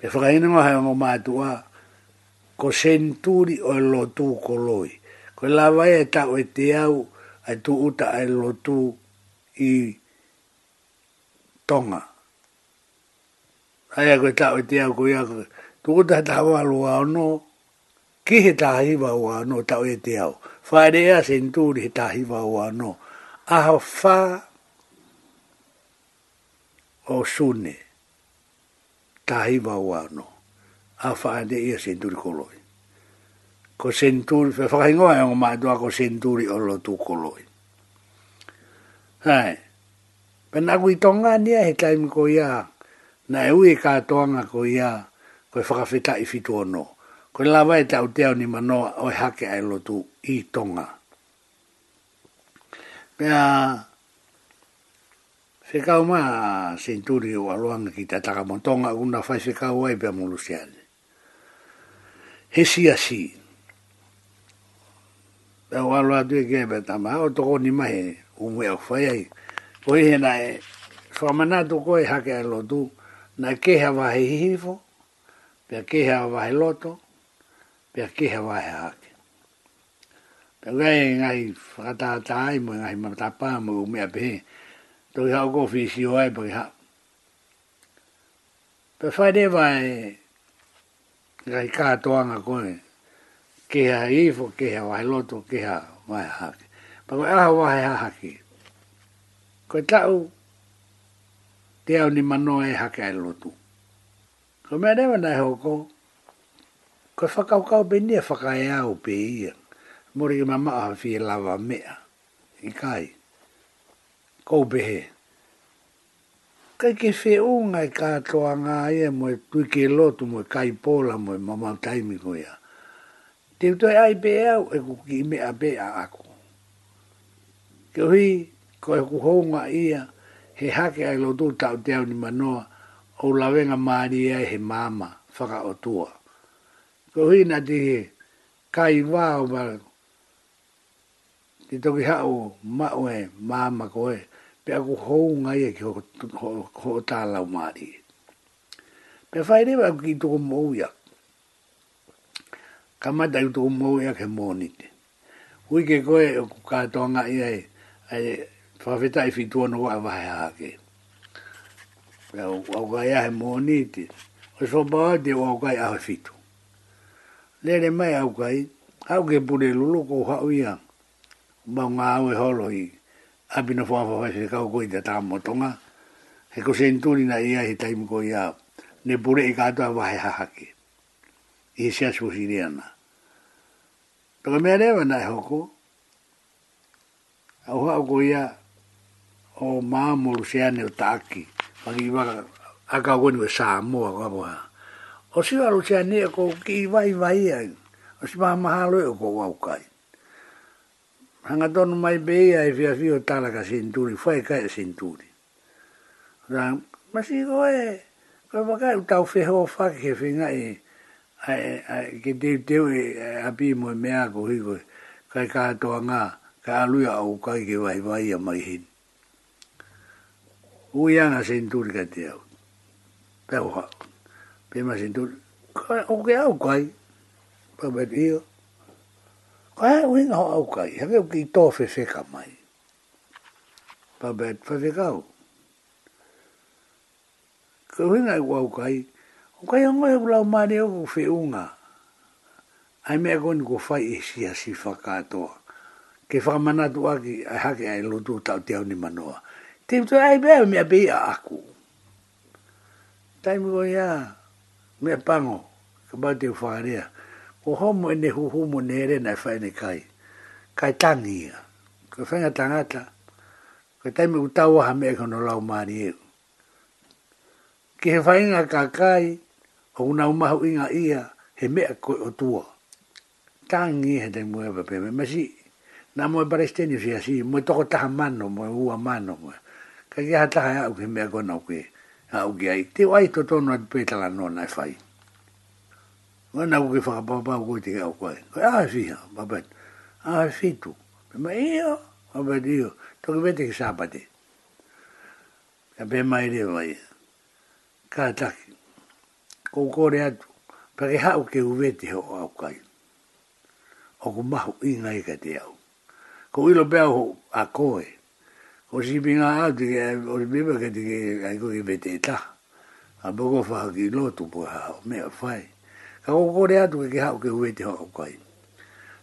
Pe whakaina ngā hai ngō mātua, ko senturi o lotu Koloi ko la vai e tau e te au ai tu uta ai lotu i tonga. Ai a koe tau e te au koe ako. Tu uta ta hawa lo a ono. Ki he ta hiva o ano ta o e te au. Whaerea sen tūri he ta hiva o ano. Aho fa o sune. Ta hiva o ano. Aho wha ande ia sen tūri koloi ko senturi, fe whakahingoa e ongo do ko senturi o lo tūkoloi. Hai, pe naku i tonga nia he taimi ko ya na e ui e kā ko ya ko e whakawhita i fitu ono. Ko e ta o tau teo ni mano o e hake ai lo tu i tonga. pe a fe ka uma senturi o aloanga ki ta montonga una whai whekau ai pia mulusiane. He si asi, e o alo atu e ke e peta ma, o toko ni mahe, o mwe whai ai. O i he nae, so amana tu koe hake ai lotu, na keha wahe hihifo, pia keha wahe loto, pia keha wahe hake. Pia kai e ngai whakatata ai, mo ngai matapa, mo o mea pehe, to i hao kofi si o ai, pake hao. Pia wae, ngai kātoanga koe, ke ha i fo ke wa loto ke ha wa ha pa ko ha wa ha ha ko ta u te au ni mano e ha ka loto ko me ne na ho ko ko fa ka ka be ni fa u pe i mo ri ma ma ha fi e la me i e kai ko be he kai ke fe o ngai ka to nga ye mo tu ke loto, mo kai pola mo mama taimi ko ya te uto e ai bea au e kuki me a bea aku. Ke hui, ko e kuhonga ia, he hake ai lotu tau te teo ni manoa, o lawenga maari e he mama, whaka o tua. Ko hui na te he, kai wāo mara, te toki hao mao e mama ko e, pe aku hounga ia ki ho, ho, ho tālau maari. Pe whaerewa ki toko mou yaku ka mata i tuku mou ia ke mōni te. Hui ke koe o ku kātoa ngā ai e whawhita i whitua no wai wai hake. wa kai ahe mōni te. O so pāo te o au kai ahe whitu. Lere mai au kai, au ke pure lulu ko hau ia. Mau ngā au e holo i. Api na whawhawhai se kau koi te tāmotonga. He ko senturi na ia he taimiko ia. Ne pure e i kātoa wai hake. Ihe siasu hiri ana. Taka mea rewa nai hoko. Au hao ko ia o maamuru se ane o taaki. Paki i waka aka wenu e saa moa kapoha. O si waru se ane e kou ki i vai vai O si maha maha loe o kou au Hanga tonu mai bei ai fia fio tala ka sinturi. Fai kai e sinturi. Rang, masi koe. Kau wakai utau feho fake fingai. Kau ke te teo e, e api mo e mea ko hiko kai ka toa ngā ka aluia au kai ke wai wai a mai hin ui anga sen turi ka te au peo ha pe sen turi kai o ke au kai pa me tio kai ui nga ho au kai hake o ki toa fe feka mai pa me fe feka au Kau hinga i wau kai, O kai ngoi o lau mare o fe unga. Ai mea koni ko fai e si a si whakatoa. Ke whakamanatu aki ai hake ai lotu tau te ni manoa. Te mtu ai bea mea bea aku. Taimu o ia mea pango ka bau te whaarea. Ko homo ene huhumo ne ere nai whae ne kai. Kai tangia. Ko whenga tangata. Ko taimu utawaha mea kono lau mare e. Ke he whainga kakai. Ka o una umahu inga ia he mea koe o tua. Ka he te mua eba pe me, ma si, nā mua paresteni fia si, mua toko taha mano, mua ua mano, mua. Ka ki ha taha e au he mea kona uke, au ki ai, te wai to tono at petala no nai fai. Wana nā uke whakapapau koe te au koe, koe ahe fia, babet, ahe fitu, pe ma ia, babet ia, toki vete ki sāpate. Ka pe mai rewa ia, ka taki kou kore atu, pake hau ke uvete ho au kai. O ku mahu inga i ka te au. Ko ilo pe au a koe. Ko si pinga au ke, o si pipa ke te ke, ai koe ke vete ta. A boko faha ki lotu po ha hau, mea whai. Ka kou kore atu ke ke hau ke uvete ho au kai.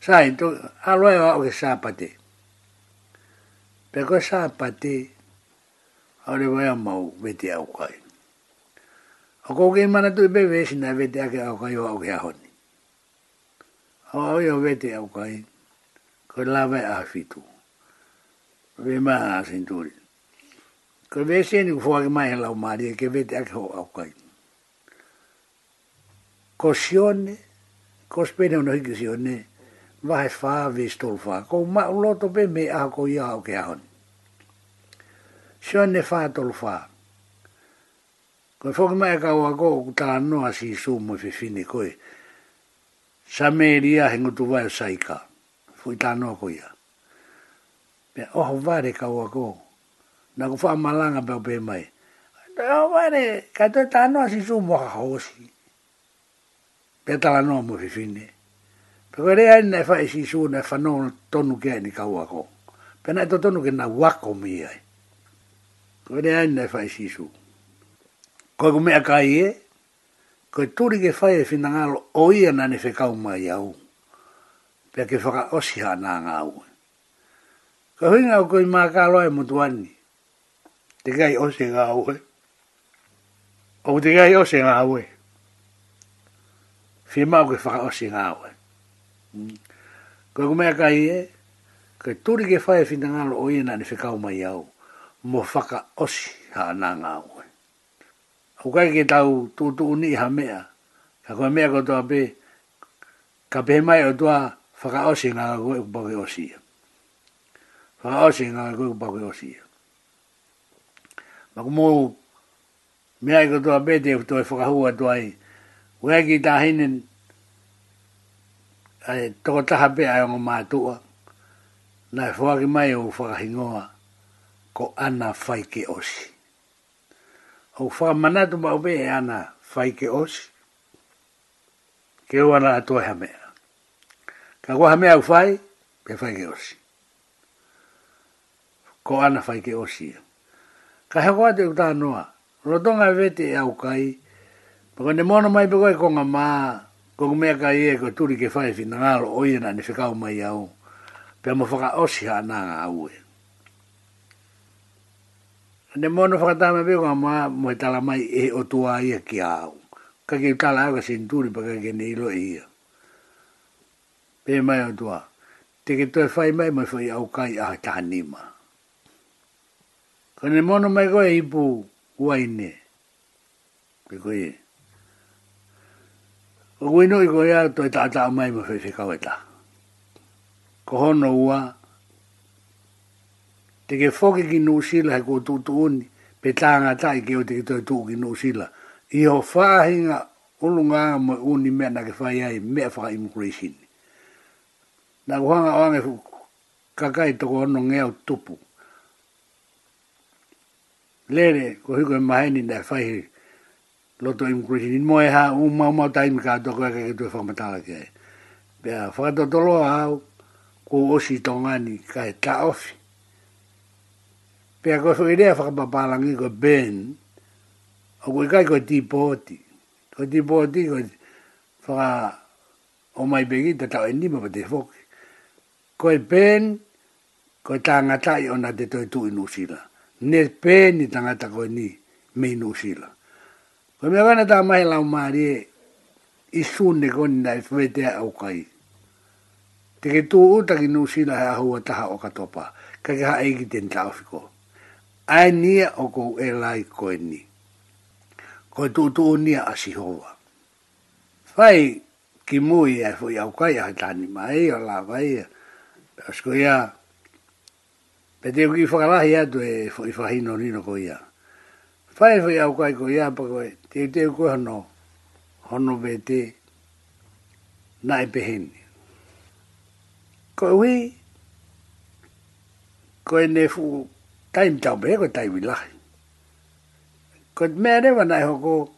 Sae, to, a wa au ke sāpate. Pe ko sa pate le wai a mau vete au kai. O kou kei mana tui pewe, sina vete ake au kai o au kia honi. O au iho vete au kai, koe lawe a fitu. Ve maha a sinturi. Koe ve se ni kufuake mai he lau maari, e ke vete ake ho au kai. Ko sione, ko spene ono hiki sione, vahe faa vistol faa. Kou ma uloto pe me a kou iha au kia honi. Sione faa tol faa. Ko foki mai ka wa ko ta no asi su mo fi fini koi. Sa me ria hengu tu vai saika. Fui ta no ko ia. Pe oh vare kawa ko. Na ko fa malanga pe pe mai. Ta vare ka to ta no asi su mo ho si. Pe ta no mo fi fini. Pe ko rea ina fa e si su na fa e no e tonu ke ni ka ko. Pe na to tonu ke na wa ko mi ai. Ko rea ina fa si su. Pe ko ko me ka ye ko turi ke fa e fina ngalo o ia na ne fe ka mai au pe ke fa o si ha nga au ko hi nga ko i ma ka lo e mo tuani te kai o si nga au o e. te kai o si nga au fi e. ma ko fa o si nga au ko ko me ka ye ko turi ke fa e fina ngalo o ia na ne fe ka mai au mo faka o si ha nga au ko kai ke tau tūtu uni i hamea. Ka koe mea kotoa pe, ka be mai o tua whakaose ngā koe kupake osia. Whakaose ngā koe kupake osia. Ma kumou, mea i kotoa pe te toi whakahua tua i, koe ki tā hinen, ai toko taha pe ai ngā mātua, nai whakaki mai o whakahingoa, ko ana whaike osia o wha manatu ma ube e ana whai ke osi. Ke o ana atua ha mea. Ka kua ha mea u whai, pe whai ke osi. Ko ana whai ke osi. E. Ka he kua te uta anua, rotonga vete e, e au kai, pako ne mono mai pekoe konga maa, ko ku mea kai e ko turi ke whai fina e ngalo oiena ni whikau mai au, pe mo whaka osi ha ananga au ne mono fakata me be ma mo tala mai e o tu ai e ki au ka ki tala au ka sinturi pa ka ne ilo e ia pe mai o tu a te ki e fai mai mai fai au kai a tahanima ka ne mono mai goe ipu uai ne pe koe e o goe no i goe a to e ta ta mai mai fai fai kau e ko hono ua ua te ke foke ki nu sila he kou tu uni, pe tanga tai ke o te ki tui tu ki nu sila. I ho whahinga ulunga mo uni mea na ke whai ai mea wha immigration. Na kuhanga oange fu kakai toko ono ngeo tupu. Lere, ko hiko e maheni na whaihi loto immigration. Ni moe ha umau mau taimi ka toko eka ke tui whamatala ke ai. Pea, whakatotoloa hau, ko osi tongani kai e ta ofi. Pea koe whu idea whakapapalangi ko Ben. O koe kai koe ti pōti. Koe ti pōti koe whaka o mai begi ta tau endi mapa te whoki. Koe Ben koe tangata i ona te toi tu i nusila. Ne Ben i tangata koe ni me i nusila. Koe mea wana tā mai lau maari e i sune koni nai whetea au kai. Te ke tū utaki nusila hea hua taha o katopa. Kaka ha eiki ten tau ai nia o ko e lai ko e ni. Ko tu tu nia a si hoa. Fai ki mui e fo iau kai a tani mai o la vai. E. Asko ia, pe te uki whakarahi atu e fo i whahino nino ko ia. Fai fo iau kai ko ia pa e te te uko hano, hano ve te na e pehenni. Ko ui, ko ne fuu tai mi tau pēko tai mi lahi. Ko te mea rewa nai hoko,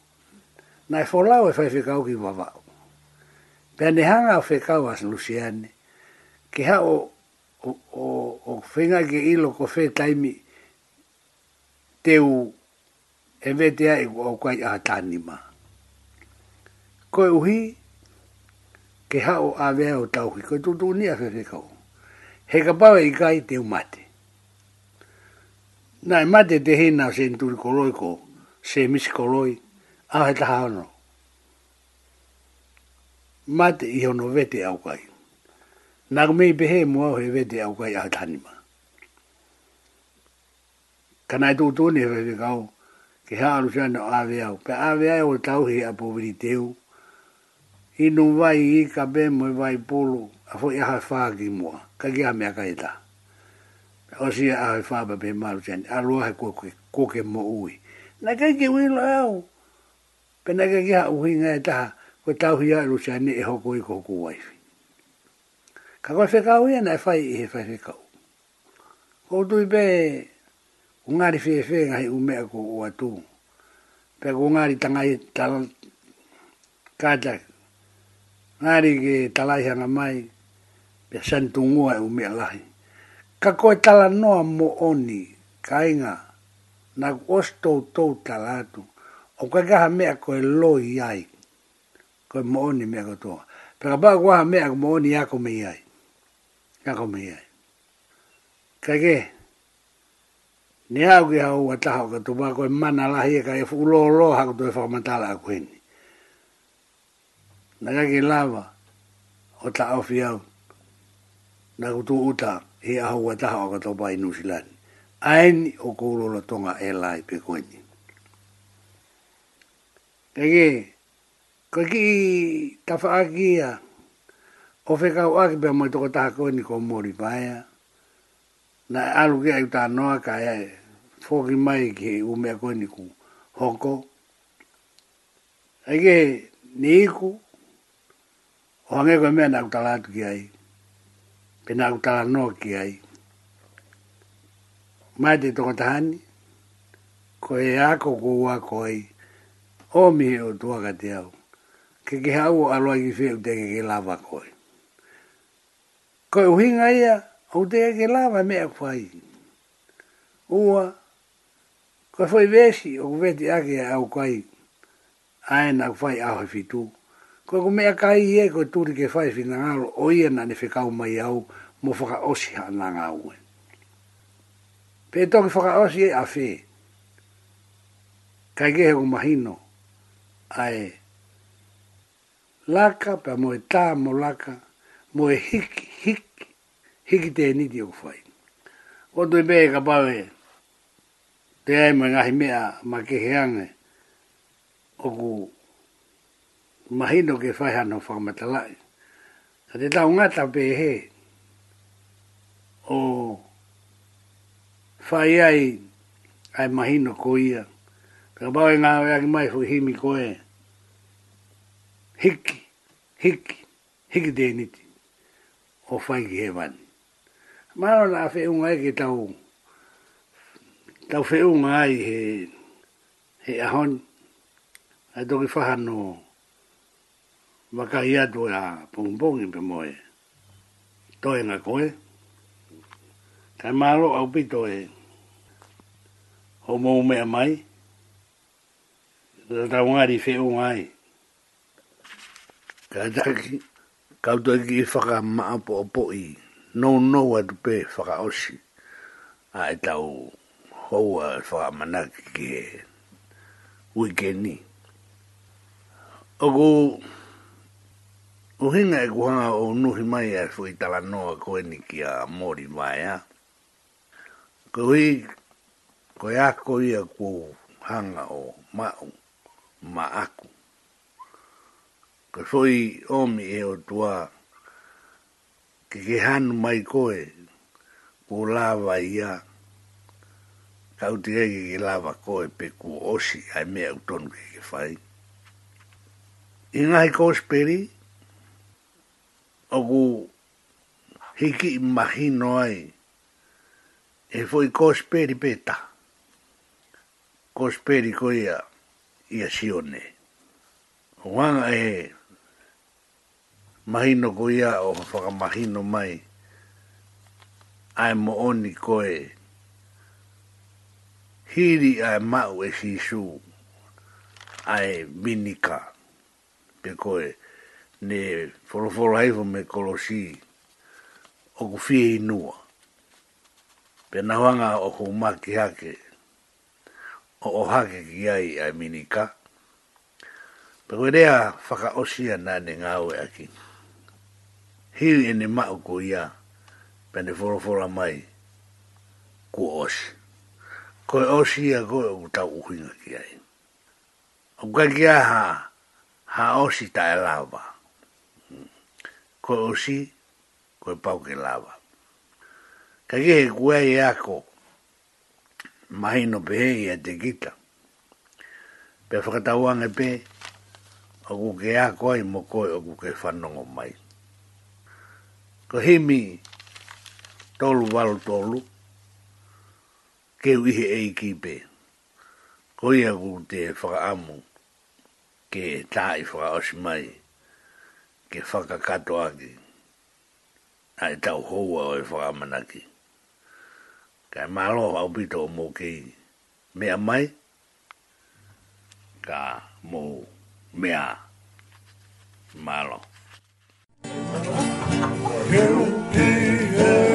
nai wholau e whai whikau ki wawau. Pea ne hanga o whikau as Luciane, ke ha o, o, o, o whinga ke ilo ko whē tai mi te u e vetea i au kai a tāni ma. Ko e uhi, ke ha o awea o tauki, ko e tūtūni a whikau. He ka pāwe i kai te u mate. Nā e mate te hina se nturi koroi ko, se misi koroi, a he taha ano. Mate i hono vete au kai. Nā kumei pehe mua he vete au kai a he tanima. Kana e tūtūne he vete kau, ke hea aru sana o awe au. Pe awe au e tau he apoviri teu. Hino vai i ka bemo e vai polo, a fo i aha whaagi mua. Kaki a mea kaitaa o si a e fa ba be malu chan a lo ha ko ke ko ke mo ui na ke ke wi lo au pe na ke ke ha u hinga ta ko ta hu ya lu chan e ho ko e i ko ku wai ka ko se ka u ya na e fa i he fa se ka u ko du be u nga ri fe fe nga u me ko u atu pe ko nga ri ta nga i ta ka ta nga ri ke ta lai ha nga mai pe san tu ngua e u me lai ka koe tala noa mo oni, ka inga, na ku ostou tou tala atu, o kai kaha mea koe loi ai, koe mo oni mea koe toa. Pera kuaha mea koe mo oni ako mei ai, ako mei ai. Kai ke, ne au ki hau wa taha o ka tupa koe mana lahi e kai e fukulo lo haku toi e whakamatala a kuheni. Na kai lava, o ta au fi au, na kutu utaa e ahua taha o kato pai New Zealand. Aeni o kourola tonga e lai pe koeni. Kaie, kaki tafaakia o whekau aki pe mai toko taha koeni ko mori paia. Na alu ki ai utaha noa ka e fōki mai ki umea koeni ku hoko. Aike, ni iku, o hangeko e mea nāku talātu ki aiku pena uta no ki ai mai te tonga tahani ko e ako ko wa ko ai o mi o tua ka te au ke ke hau a loa ki feu te ke lava ko ai ko e uhinga ia o te ke lava e me a kwai ua ko foi e vesi o kuveti ake au kwai aena kwai au he fitu ko ko mea kai e ko turi ke fai fina ngalo o ia na ne whekau mai au mo whaka osi ha na ngā ue. Pe e toki whaka osi e a whi. Kai ke he ko mahino ae. Laka pe mo e tā mo laka mo e hiki hiki hiki te niti o fai. O tu e mea pawe te ae mo e ngahi mea ma ke he o ku mahino ke whaiha no whakamatalai. Ka te tau ngata pe he, o whai ai ai mahino ko ia. Ka bau e ngā wea ki mai fuhi mi koe, hiki, hiki, hiki te niti, o fai ki he wani. Maro na whiunga e ki tau, tau whiunga ai he, he ahon, ai toki whahanoa waka ia tu a pungpung i pemoe. Toe nga koe. Tai maro au pi toe. Homo mea mai. Tata wangari fe o ngai. Kataki, kautoe ki whaka maa po o poi. No no wa tu pe whaka osi. A e tau houa e whaka manaki ki he. ni. Ogo. Ogu... Kuhinga e kuhanga o nuhi mai e fui tala noa koe ni ki a mori mai a. Kuhi, koe ako ia kuhanga o mau, ma aku. Ka soi omi e o tua, ke ke hanu mai koe, ku lava ia. Ka uti e ke lava koe pe ku osi, ai mea utonu ke ke whai. Ingai kōsperi, ingai kōsperi, ogu hiki imagino ai e foi cosperi peta cosperi koia ia sione wan e mahino koia o faka mahino mai ai mo oni koe hiri ai mau e sisu ai minika pe koe ne foroforo hai me kolosi o ku inua. Pe wanga o ku maki hake o o hake ki ai a minika. Pe koe rea whaka osia na ne ngāwe aki. Hiu e ne mao ko ia pe foroforo mai ku osi. Koe osia koe o ku uhinga ki ai. O kakiaha ha osi tae Ha osi tae lawa ko osi ko e pau ke lava. Ka ke he kua e ako mahi no pehe a te kita. Pea whakatauang e pe, oku ke ako ai mo koe oku ke whanongo mai. Ko himi tolu walu tolu, ke uihe e i ki pe. Ko ia ku te whakaamu ke tā i whakaosi mai ke whakakato aki. A e tau hoa o e whakamanaki. Ka e malo au pito o mō kei. Mea mai, ka mō mea malo. Hei, hei, hei.